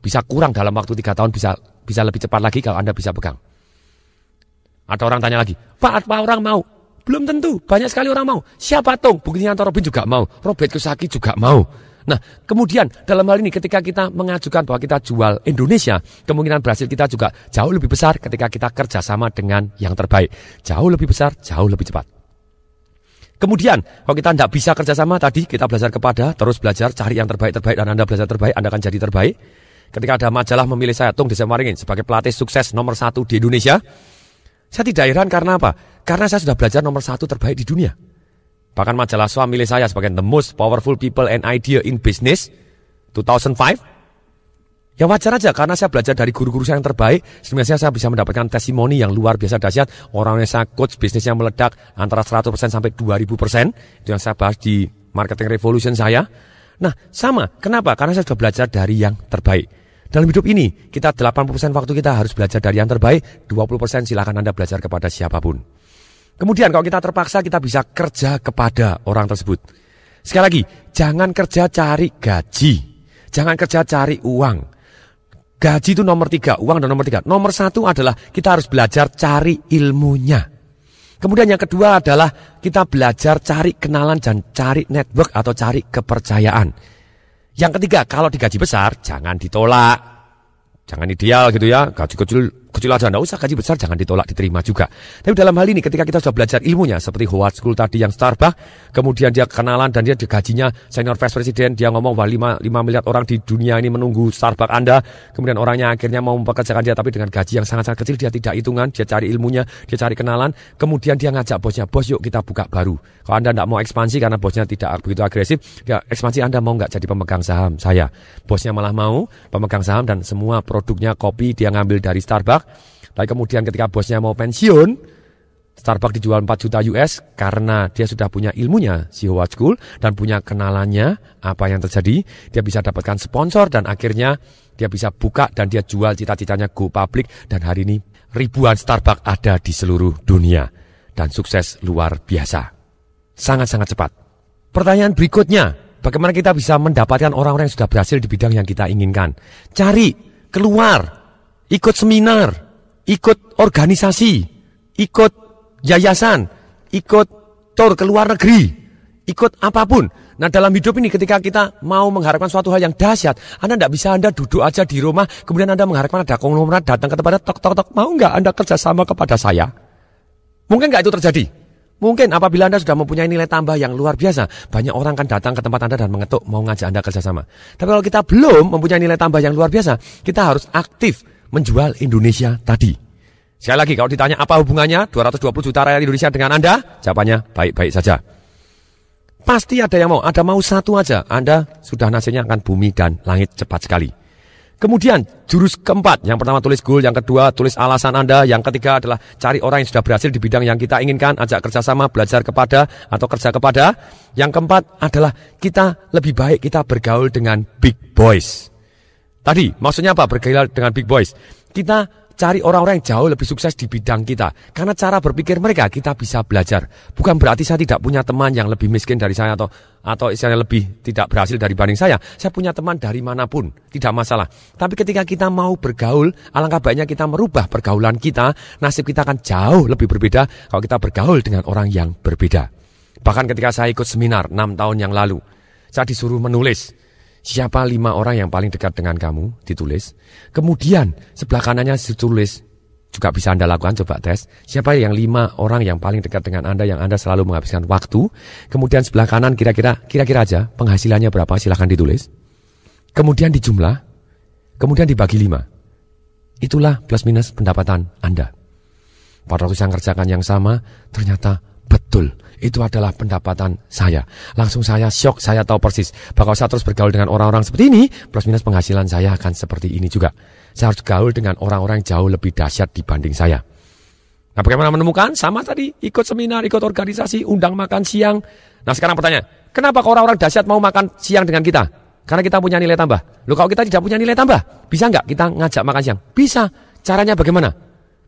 Bisa kurang dalam waktu tiga tahun, bisa bisa lebih cepat lagi kalau Anda bisa pegang. Ada orang tanya lagi, Pak, apa orang mau? Belum tentu, banyak sekali orang mau. Siapa Tung? Buktinya Robin juga mau. Robert Kiyosaki juga mau. Nah, kemudian dalam hal ini ketika kita mengajukan bahwa kita jual Indonesia, kemungkinan berhasil kita juga jauh lebih besar ketika kita kerjasama dengan yang terbaik. Jauh lebih besar, jauh lebih cepat. Kemudian, kalau kita tidak bisa kerjasama tadi, kita belajar kepada, terus belajar, cari yang terbaik-terbaik, dan Anda belajar terbaik, Anda akan jadi terbaik. Ketika ada majalah memilih saya, Tung Desemaringin, sebagai pelatih sukses nomor satu di Indonesia, saya tidak heran karena apa? Karena saya sudah belajar nomor satu terbaik di dunia. Bahkan majalah SWA milih saya sebagai the most powerful people and idea in business 2005. Ya wajar aja karena saya belajar dari guru-guru saya yang terbaik. Sebenarnya saya bisa mendapatkan testimoni yang luar biasa dahsyat. Orang yang saya coach bisnisnya meledak antara 100% sampai 2000%. Itu yang saya bahas di marketing revolution saya. Nah sama, kenapa? Karena saya sudah belajar dari yang terbaik. Dalam hidup ini, kita 80% waktu kita harus belajar dari yang terbaik, 20% silakan Anda belajar kepada siapa pun. Kemudian kalau kita terpaksa kita bisa kerja kepada orang tersebut. Sekali lagi, jangan kerja cari gaji. Jangan kerja cari uang. Gaji itu nomor tiga, uang dan nomor tiga. Nomor satu adalah kita harus belajar cari ilmunya. Kemudian yang kedua adalah kita belajar cari kenalan dan cari network atau cari kepercayaan. Yang ketiga, kalau digaji besar, jangan ditolak. Jangan ideal gitu ya, gaji kecil kecil aja, tidak usah gaji besar, jangan ditolak, diterima juga. Tapi dalam hal ini ketika kita sudah belajar ilmunya, seperti Howard School tadi yang Starbucks, kemudian dia kenalan dan dia gajinya senior vice president, dia ngomong bahwa 5, 5 miliar orang di dunia ini menunggu Starbucks Anda, kemudian orangnya akhirnya mau mempekerjakan dia, tapi dengan gaji yang sangat-sangat kecil, dia tidak hitungan, dia cari ilmunya, dia cari kenalan, kemudian dia ngajak bosnya, bos yuk kita buka baru. Kalau Anda tidak mau ekspansi karena bosnya tidak begitu agresif, ya ekspansi Anda mau nggak jadi pemegang saham saya. Bosnya malah mau pemegang saham dan semua produknya kopi dia ngambil dari Starbucks, Lalu kemudian ketika bosnya mau pensiun, Starbucks dijual 4 juta US karena dia sudah punya ilmunya si Howard School dan punya kenalannya apa yang terjadi. Dia bisa dapatkan sponsor dan akhirnya dia bisa buka dan dia jual cita-citanya go public dan hari ini ribuan Starbucks ada di seluruh dunia dan sukses luar biasa. Sangat-sangat cepat. Pertanyaan berikutnya, bagaimana kita bisa mendapatkan orang-orang yang sudah berhasil di bidang yang kita inginkan? Cari, keluar, ikut seminar, ikut organisasi, ikut yayasan, ikut tour ke luar negeri, ikut apa pun. Nah dalam hidup ini ketika kita mau mengharapkan suatu hal yang dahsyat, Anda tidak bisa Anda duduk aja di rumah, kemudian Anda mengharapkan ada konglomerat datang ke tempat tok tok tok, mau nggak Anda kerjasama kepada saya? Mungkin nggak itu terjadi. Mungkin apabila Anda sudah mempunyai nilai tambah yang luar biasa, banyak orang akan datang ke tempat Anda dan mengetuk mau ngajak Anda kerjasama. Tapi kalau kita belum mempunyai nilai tambah yang luar biasa, kita harus aktif menjual Indonesia tadi. Sekali lagi, kalau ditanya apa hubungannya 220 juta rakyat Indonesia dengan Anda, jawabannya baik-baik saja. Pasti ada yang mau, ada mau satu aja. Anda sudah nasibnya akan bumi dan langit cepat sekali. Kemudian jurus keempat, yang pertama tulis goal, yang kedua tulis alasan Anda, yang ketiga adalah cari orang yang sudah berhasil di bidang yang kita inginkan, ajak kerjasama, belajar kepada atau kerja kepada. Yang keempat adalah kita lebih baik kita bergaul dengan big boys. Tadi maksudnya apa bergaul dengan big boys? Kita cari orang-orang yang jauh lebih sukses di bidang kita. Karena cara berpikir mereka kita bisa belajar. Bukan berarti saya tidak punya teman yang lebih miskin dari saya atau atau istilahnya lebih tidak berhasil dari banding saya. Saya punya teman dari mana pun, tidak masalah. Tapi ketika kita mau bergaul, alangkah baiknya kita merubah pergaulan kita, nasib kita akan jauh lebih berbeda kalau kita bergaul dengan orang yang berbeda. Bahkan ketika saya ikut seminar 6 tahun yang lalu, saya disuruh menulis siapa lima orang yang paling dekat dengan kamu, ditulis. Kemudian sebelah kanannya ditulis, juga bisa Anda lakukan, coba tes. Siapa yang lima orang yang paling dekat dengan Anda, yang Anda selalu menghabiskan waktu. Kemudian sebelah kanan kira-kira, kira-kira aja penghasilannya berapa, silahkan ditulis. Kemudian dijumlah, kemudian dibagi lima. Itulah plus minus pendapatan Anda. Pada waktu saya kerjakan yang sama, ternyata betul. Itu adalah pendapatan saya. Langsung saya shock, saya tahu persis. Bahwa saya terus bergaul dengan orang-orang seperti ini, plus minus penghasilan saya akan seperti ini juga. Saya harus gaul dengan orang-orang yang jauh lebih dahsyat dibanding saya. Nah bagaimana menemukan? Sama tadi, ikut seminar, ikut organisasi, undang makan siang. Nah sekarang pertanyaan, kenapa orang-orang dahsyat mau makan siang dengan kita? Karena kita punya nilai tambah. Loh kalau kita tidak punya nilai tambah, bisa nggak kita ngajak makan siang? Bisa. Caranya bagaimana?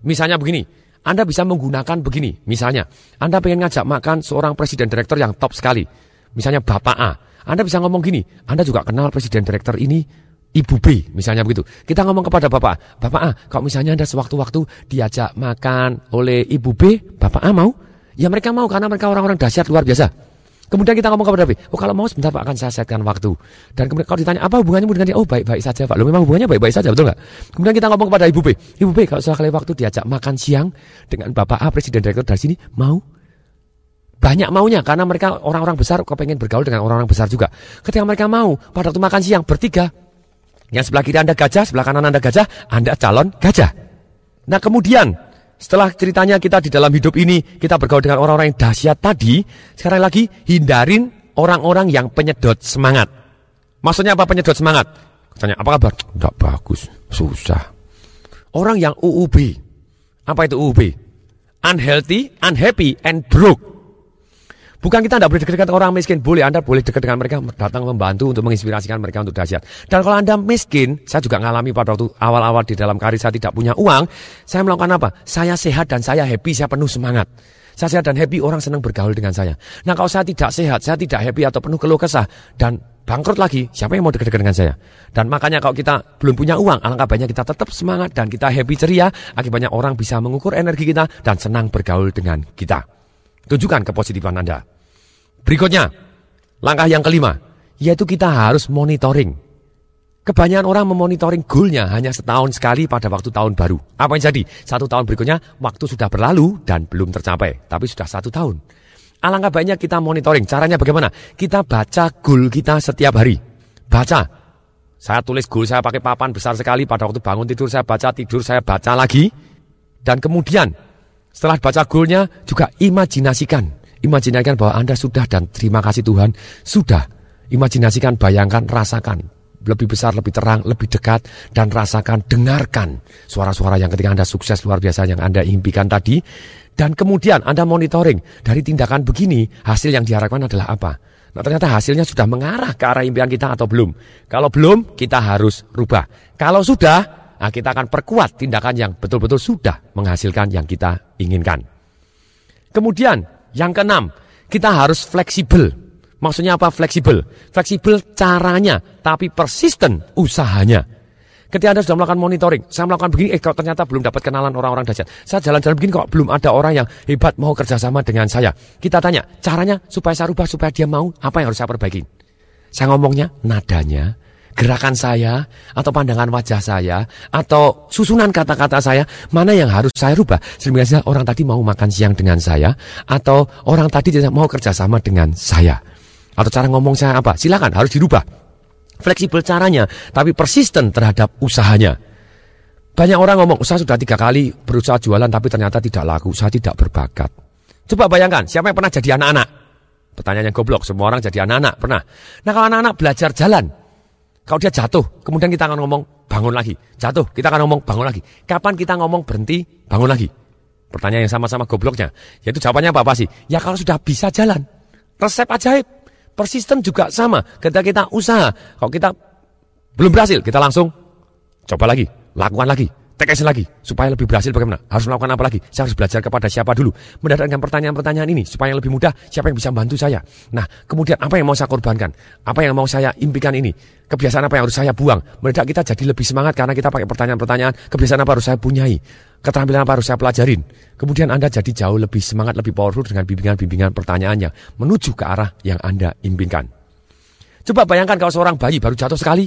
Misalnya begini, Anda bisa menggunakan begini. Misalnya, Anda pengen ngajak makan seorang presiden direktur yang top sekali. Misalnya Bapak A. Anda bisa ngomong gini, Anda juga kenal presiden direktur ini, Ibu B, misalnya begitu. Kita ngomong kepada Bapak, Bapak A, kalau misalnya Anda sewaktu-waktu diajak makan oleh Ibu B, Bapak A mau? Ya mereka mau karena mereka orang-orang dahsyat luar biasa. Kemudian kita ngomong kepada Nabi, oh kalau mau sebentar Pak akan saya setkan waktu. Dan kemudian kalau ditanya apa hubungannya dengan dia, oh baik-baik saja Pak. Lo memang hubungannya baik-baik saja, betul nggak? Kemudian kita ngomong kepada Ibu B, Ibu B kalau sekali waktu diajak makan siang dengan Bapak A, Presiden Direktur dari sini, mau? Banyak maunya karena mereka orang-orang besar kepengen bergaul dengan orang-orang besar juga. Ketika mereka mau, pada waktu makan siang bertiga, yang sebelah kiri Anda gajah, sebelah kanan Anda gajah, Anda calon gajah. Nah kemudian setelah ceritanya kita di dalam hidup ini, kita bergaul dengan orang-orang yang dahsyat tadi, sekarang lagi hindarin orang-orang yang penyedot semangat. Maksudnya apa penyedot semangat? Tanya, apa kabar? Tidak bagus, susah. Orang yang UUB, apa itu UUB? Unhealthy, unhappy, and broke. Bukan kita tidak boleh dekat-dekat orang miskin, boleh Anda boleh dekat dengan mereka, datang membantu untuk menginspirasikan mereka untuk dahsyat. Dan kalau Anda miskin, saya juga mengalami pada waktu awal-awal di dalam karir saya tidak punya uang, saya melakukan apa? Saya sehat dan saya happy, saya penuh semangat. Saya sehat dan happy, orang senang bergaul dengan saya. Nah kalau saya tidak sehat, saya tidak happy atau penuh keluh kesah, dan bangkrut lagi, siapa yang mau dekat-dekat dengan saya? Dan makanya kalau kita belum punya uang, alangkah banyak kita tetap semangat dan kita happy ceria, akibatnya orang bisa mengukur energi kita dan senang bergaul dengan kita. Tunjukkan kepositifan Anda. Berikutnya, langkah yang kelima, yaitu kita harus monitoring. Kebanyakan orang memonitoring goalnya hanya setahun sekali pada waktu tahun baru. Apa yang jadi? Satu tahun berikutnya, waktu sudah berlalu dan belum tercapai. Tapi sudah satu tahun. Alangkah banyak kita monitoring. Caranya bagaimana? Kita baca goal kita setiap hari. Baca. Saya tulis goal saya pakai papan besar sekali. Pada waktu bangun tidur saya baca, tidur saya baca lagi. Dan kemudian setelah baca goalnya juga imajinasikan. Imajinasikan bahwa Anda sudah dan terima kasih Tuhan sudah. Imajinasikan, bayangkan, rasakan. Lebih besar, lebih terang, lebih dekat. Dan rasakan, dengarkan suara-suara yang ketika Anda sukses luar biasa yang Anda impikan tadi. Dan kemudian Anda monitoring dari tindakan begini, hasil yang diharapkan adalah apa? Nah ternyata hasilnya sudah mengarah ke arah impian kita atau belum. Kalau belum, kita harus rubah. Kalau sudah, Nah, kita akan perkuat tindakan yang betul-betul sudah menghasilkan yang kita inginkan. Kemudian, yang keenam, kita harus fleksibel. Maksudnya apa fleksibel? Fleksibel caranya, tapi persisten usahanya. Ketika Anda sudah melakukan monitoring, saya melakukan begini, eh kalau ternyata belum dapat kenalan orang-orang dahsyat. Saya jalan-jalan begini kok belum ada orang yang hebat mau kerjasama dengan saya. Kita tanya, caranya supaya saya rubah, supaya dia mau, apa yang harus saya perbaiki? Saya ngomongnya, nadanya, gerakan saya atau pandangan wajah saya atau susunan kata-kata saya mana yang harus saya rubah? Sehingga orang tadi mau makan siang dengan saya atau orang tadi tidak mau kerjasama dengan saya? Atau cara ngomong saya apa? Silakan harus dirubah. Fleksibel caranya tapi persisten terhadap usahanya. Banyak orang ngomong saya sudah tiga kali berusaha jualan tapi ternyata tidak laku saya tidak berbakat. Coba bayangkan siapa yang pernah jadi anak-anak? Pertanyaan yang goblok semua orang jadi anak-anak pernah? Nah kalau anak-anak belajar jalan kalau dia jatuh, kemudian kita akan ngomong bangun lagi. Jatuh, kita akan ngomong bangun lagi. Kapan kita ngomong berhenti, bangun lagi? Pertanyaan yang sama-sama gobloknya. Yaitu jawabannya apa, apa sih? Ya kalau sudah bisa jalan. Resep ajaib. Persisten juga sama. Ketika kita usaha, kalau kita belum berhasil, kita langsung coba lagi, lakukan lagi. Action lagi supaya lebih berhasil bagaimana? Harus melakukan apa lagi? Saya harus belajar kepada siapa dulu? Mendatangkan pertanyaan-pertanyaan ini supaya lebih mudah, siapa yang bisa membantu saya? Nah, kemudian apa yang mau saya korbankan? Apa yang mau saya impikan ini? Kebiasaan apa yang harus saya buang? Mendadak kita jadi lebih semangat karena kita pakai pertanyaan-pertanyaan, kebiasaan apa harus saya punyai? Keterampilan apa harus saya pelajarin? Kemudian Anda jadi jauh lebih semangat, lebih powerful dengan bimbingan-bimbingan pertanyaannya menuju ke arah yang Anda impikan. Coba bayangkan kalau seorang bayi baru jatuh sekali,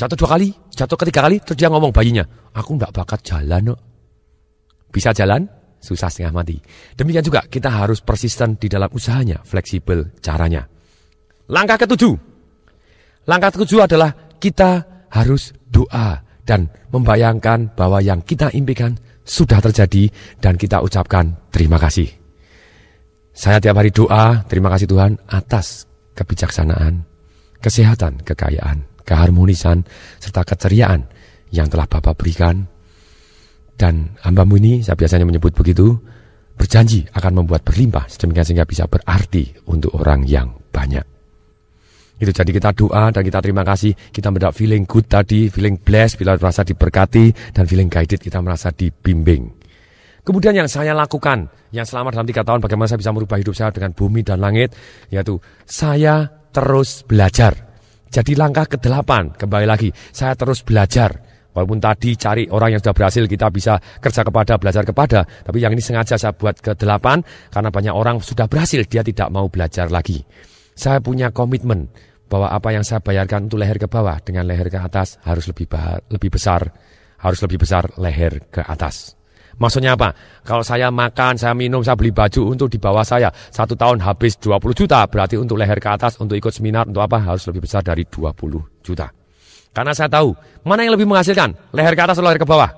jatuh dua kali, jatuh ketiga kali, terus dia ngomong bayinya, aku nggak bakat jalan, no. Bisa jalan, susah setengah mati. Demikian juga kita harus persisten di dalam usahanya, fleksibel caranya. Langkah ketujuh. Langkah ketujuh adalah kita harus doa dan membayangkan bahwa yang kita impikan sudah terjadi dan kita ucapkan terima kasih. Saya tiap hari doa, terima kasih Tuhan atas kebijaksanaan, kesehatan, kekayaan, keharmonisan, serta keceriaan yang telah Bapak berikan. Dan hambamu ini, saya biasanya menyebut begitu, berjanji akan membuat berlimpah sedemikian sehingga bisa berarti untuk orang yang banyak. Itu jadi kita doa dan kita terima kasih, kita mendapat feeling good tadi, feeling blessed, bila merasa diberkati, dan feeling guided, kita merasa dibimbing. Kemudian yang saya lakukan, yang selama dalam tiga tahun bagaimana saya bisa merubah hidup saya dengan bumi dan langit, yaitu saya terus belajar. Jadi langkah ke-8, kembali lagi, saya terus belajar. Walaupun tadi cari orang yang sudah berhasil kita bisa kerja kepada, belajar kepada. Tapi yang ini sengaja saya buat ke-8 karena banyak orang sudah berhasil, dia tidak mau belajar lagi. Saya punya komitmen bahwa apa yang saya bayarkan untuk leher ke bawah dengan leher ke atas harus lebih lebih besar, harus lebih besar leher ke atas. Maksudnya apa? Kalau saya makan, saya minum, saya beli baju untuk di bawah saya. Satu tahun habis 20 juta, berarti untuk leher ke atas, untuk ikut seminar, untuk apa? Harus lebih besar dari 20 juta. Karena saya tahu, mana yang lebih menghasilkan? Leher ke atas atau leher ke bawah?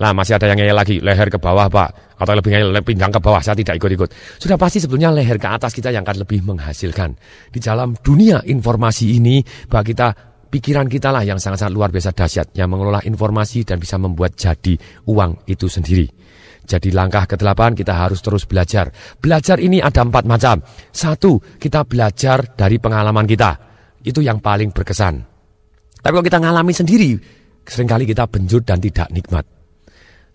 Lah masih ada yang ngeyel lagi, leher ke bawah pak. Atau lebih ngeyel, pinggang ke bawah, saya tidak ikut-ikut. Sudah pasti sebetulnya leher ke atas kita yang akan lebih menghasilkan. Di dalam dunia informasi ini, bahwa kita pikiran kita lah yang sangat-sangat luar biasa dahsyat yang mengelola informasi dan bisa membuat jadi uang itu sendiri. Jadi langkah ke-8 kita harus terus belajar. Belajar ini ada empat macam. Satu, kita belajar dari pengalaman kita. Itu yang paling berkesan. Tapi kalau kita ngalami sendiri, sering kali kita benjut dan tidak nikmat.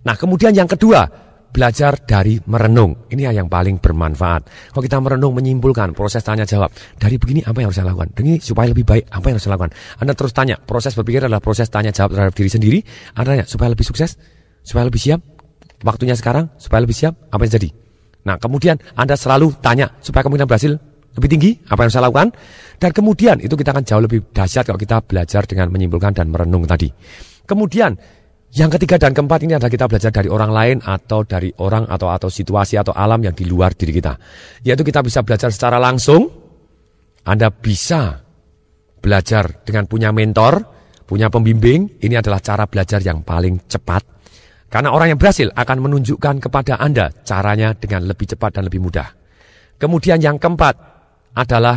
Nah kemudian yang kedua, belajar dari merenung. Ini yang paling bermanfaat. Kalau kita merenung, menyimpulkan proses tanya jawab. Dari begini apa yang harus saya lakukan? Ini supaya lebih baik, apa yang harus saya lakukan? Anda terus tanya, proses berpikir adalah proses tanya jawab terhadap diri sendiri. Anda tanya, supaya lebih sukses, supaya lebih siap, waktunya sekarang, supaya lebih siap, apa yang jadi? Nah kemudian Anda selalu tanya, supaya kemungkinan berhasil lebih tinggi, apa yang saya lakukan? Dan kemudian itu kita akan jauh lebih dahsyat kalau kita belajar dengan menyimpulkan dan merenung tadi. Kemudian yang ketiga dan keempat ini adalah kita belajar dari orang lain atau dari orang atau atau situasi atau alam yang di luar diri kita. Yaitu kita bisa belajar secara langsung. Anda bisa belajar dengan punya mentor, punya pembimbing. Ini adalah cara belajar yang paling cepat. Karena orang yang berhasil akan menunjukkan kepada Anda caranya dengan lebih cepat dan lebih mudah. Kemudian yang keempat adalah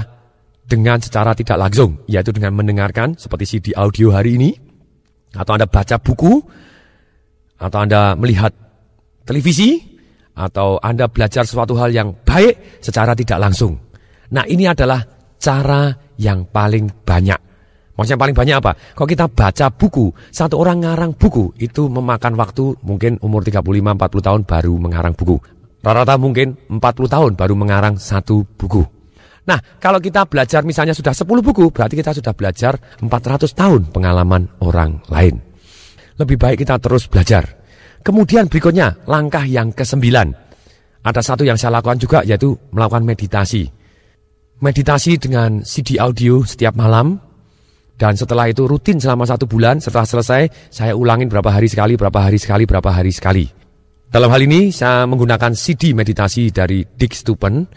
dengan secara tidak langsung, yaitu dengan mendengarkan seperti CD audio hari ini, atau Anda baca buku, atau Anda melihat televisi, atau Anda belajar sesuatu hal yang baik secara tidak langsung. Nah ini adalah cara yang paling banyak. Maksudnya paling banyak apa? Kalau kita baca buku, satu orang ngarang buku itu memakan waktu mungkin umur 35-40 tahun baru mengarang buku. Rata-rata mungkin 40 tahun baru mengarang satu buku. Nah, kalau kita belajar misalnya sudah 10 buku, berarti kita sudah belajar 400 tahun pengalaman orang lain. Lebih baik kita terus belajar. Kemudian berikutnya, langkah yang kesembilan. Ada satu yang saya lakukan juga yaitu melakukan meditasi. Meditasi dengan CD audio setiap malam. Dan setelah itu rutin selama satu bulan. Setelah selesai, saya ulangin berapa hari sekali, berapa hari sekali, berapa hari sekali. Dalam hal ini saya menggunakan CD meditasi dari Dick Stupen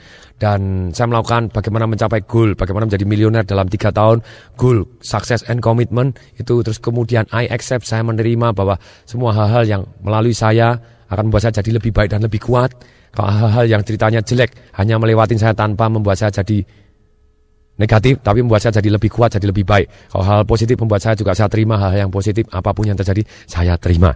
dan saya melakukan bagaimana mencapai goal, bagaimana menjadi miliuner dalam tiga tahun, goal, success and commitment itu terus kemudian I accept saya menerima bahwa semua hal-hal yang melalui saya akan membuat saya jadi lebih baik dan lebih kuat. Kalau hal-hal yang ceritanya jelek hanya melewatin saya tanpa membuat saya jadi negatif, tapi membuat saya jadi lebih kuat, jadi lebih baik. Kalau hal positif membuat saya juga saya terima hal-hal yang positif, apa pun yang terjadi saya terima.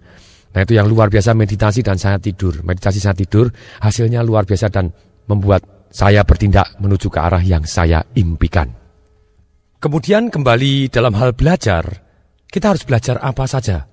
Nah itu yang luar biasa meditasi dan saya tidur. Meditasi saya tidur, hasilnya luar biasa dan membuat saya bertindak menuju ke arah yang saya impikan. Kemudian kembali dalam hal belajar, kita harus belajar apa saja.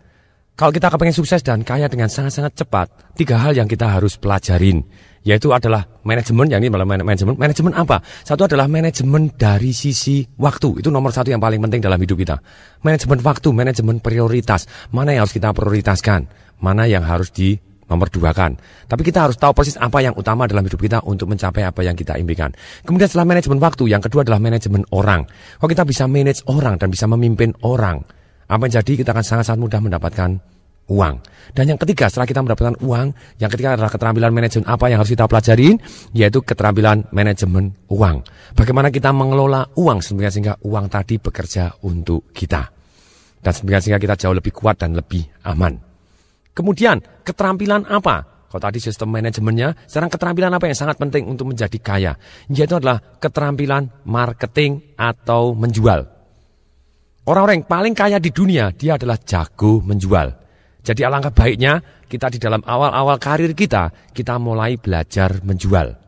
Kalau kita kepengen sukses dan kaya dengan sangat-sangat cepat, tiga hal yang kita harus pelajarin, yaitu adalah manajemen, yang ini malah manajemen. Manajemen apa? Satu adalah manajemen dari sisi waktu. Itu nomor satu yang paling penting dalam hidup kita. Manajemen waktu, manajemen prioritas. Mana yang harus kita prioritaskan? Mana yang harus di nomor dua kan. Tapi kita harus tahu persis apa yang utama dalam hidup kita untuk mencapai apa yang kita impikan. Kemudian setelah manajemen waktu, yang kedua adalah manajemen orang. Kalau kita bisa manage orang dan bisa memimpin orang, apa yang jadi kita akan sangat-sangat mudah mendapatkan uang. Dan yang ketiga setelah kita mendapatkan uang, yang ketiga adalah keterampilan manajemen apa yang harus kita pelajarin, yaitu keterampilan manajemen uang. Bagaimana kita mengelola uang sehingga uang tadi bekerja untuk kita. Dan sehingga kita jauh lebih kuat dan lebih aman. Kemudian keterampilan apa? Kalau tadi sistem manajemennya, sekarang keterampilan apa yang sangat penting untuk menjadi kaya? Yaitu adalah keterampilan marketing atau menjual. Orang-orang yang paling kaya di dunia, dia adalah jago menjual. Jadi alangkah baiknya kita di dalam awal-awal karir kita, kita mulai belajar menjual.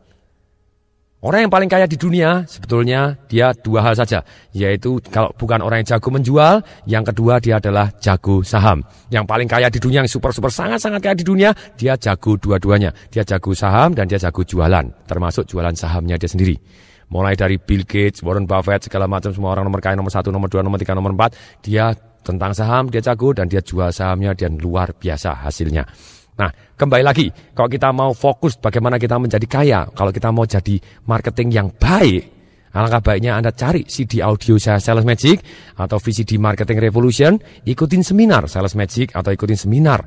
Orang yang paling kaya di dunia sebetulnya dia dua hal saja, yaitu kalau bukan orang yang jago menjual, yang kedua dia adalah jago saham. Yang paling kaya di dunia, yang super-super sangat-sangat kaya di dunia, dia jago dua-duanya. Dia jago saham dan dia jago jualan, termasuk jualan sahamnya dia sendiri. Mulai dari Bill Gates, Warren Buffett, segala macam semua orang nomor kaya, nomor satu, nomor dua, nomor tiga, nomor empat. Dia tentang saham, dia jago dan dia jual sahamnya dan luar biasa hasilnya. Nah, kembali lagi, kalau kita mau fokus bagaimana kita menjadi kaya, kalau kita mau jadi marketing yang baik, alangkah baiknya Anda cari CD audio saya Sales Magic atau VCD Marketing Revolution, ikutin seminar Sales Magic atau ikutin seminar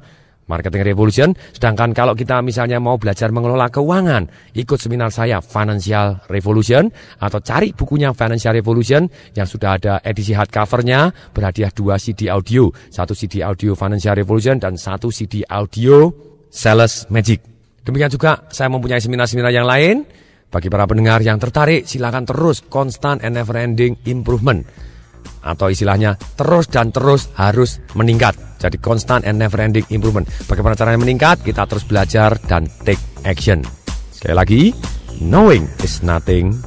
Marketing Revolution. Sedangkan kalau kita misalnya mau belajar mengelola keuangan, ikut seminar saya Financial Revolution atau cari bukunya Financial Revolution yang sudah ada edisi hardcovernya berhadiah dua CD audio, satu CD audio Financial Revolution dan satu CD audio Sales Magic. Demikian juga saya mempunyai seminar-seminar yang lain. Bagi para pendengar yang tertarik, silakan terus constant and never ending improvement atau istilahnya terus dan terus harus meningkat. Jadi constant and never ending improvement. Bagaimana caranya meningkat? Kita terus belajar dan take action. Sekali lagi, knowing is nothing.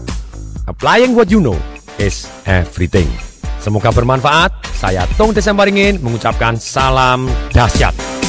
Applying what you know is everything. Semoga bermanfaat. Saya Tung Desembaringin mengucapkan salam dahsyat.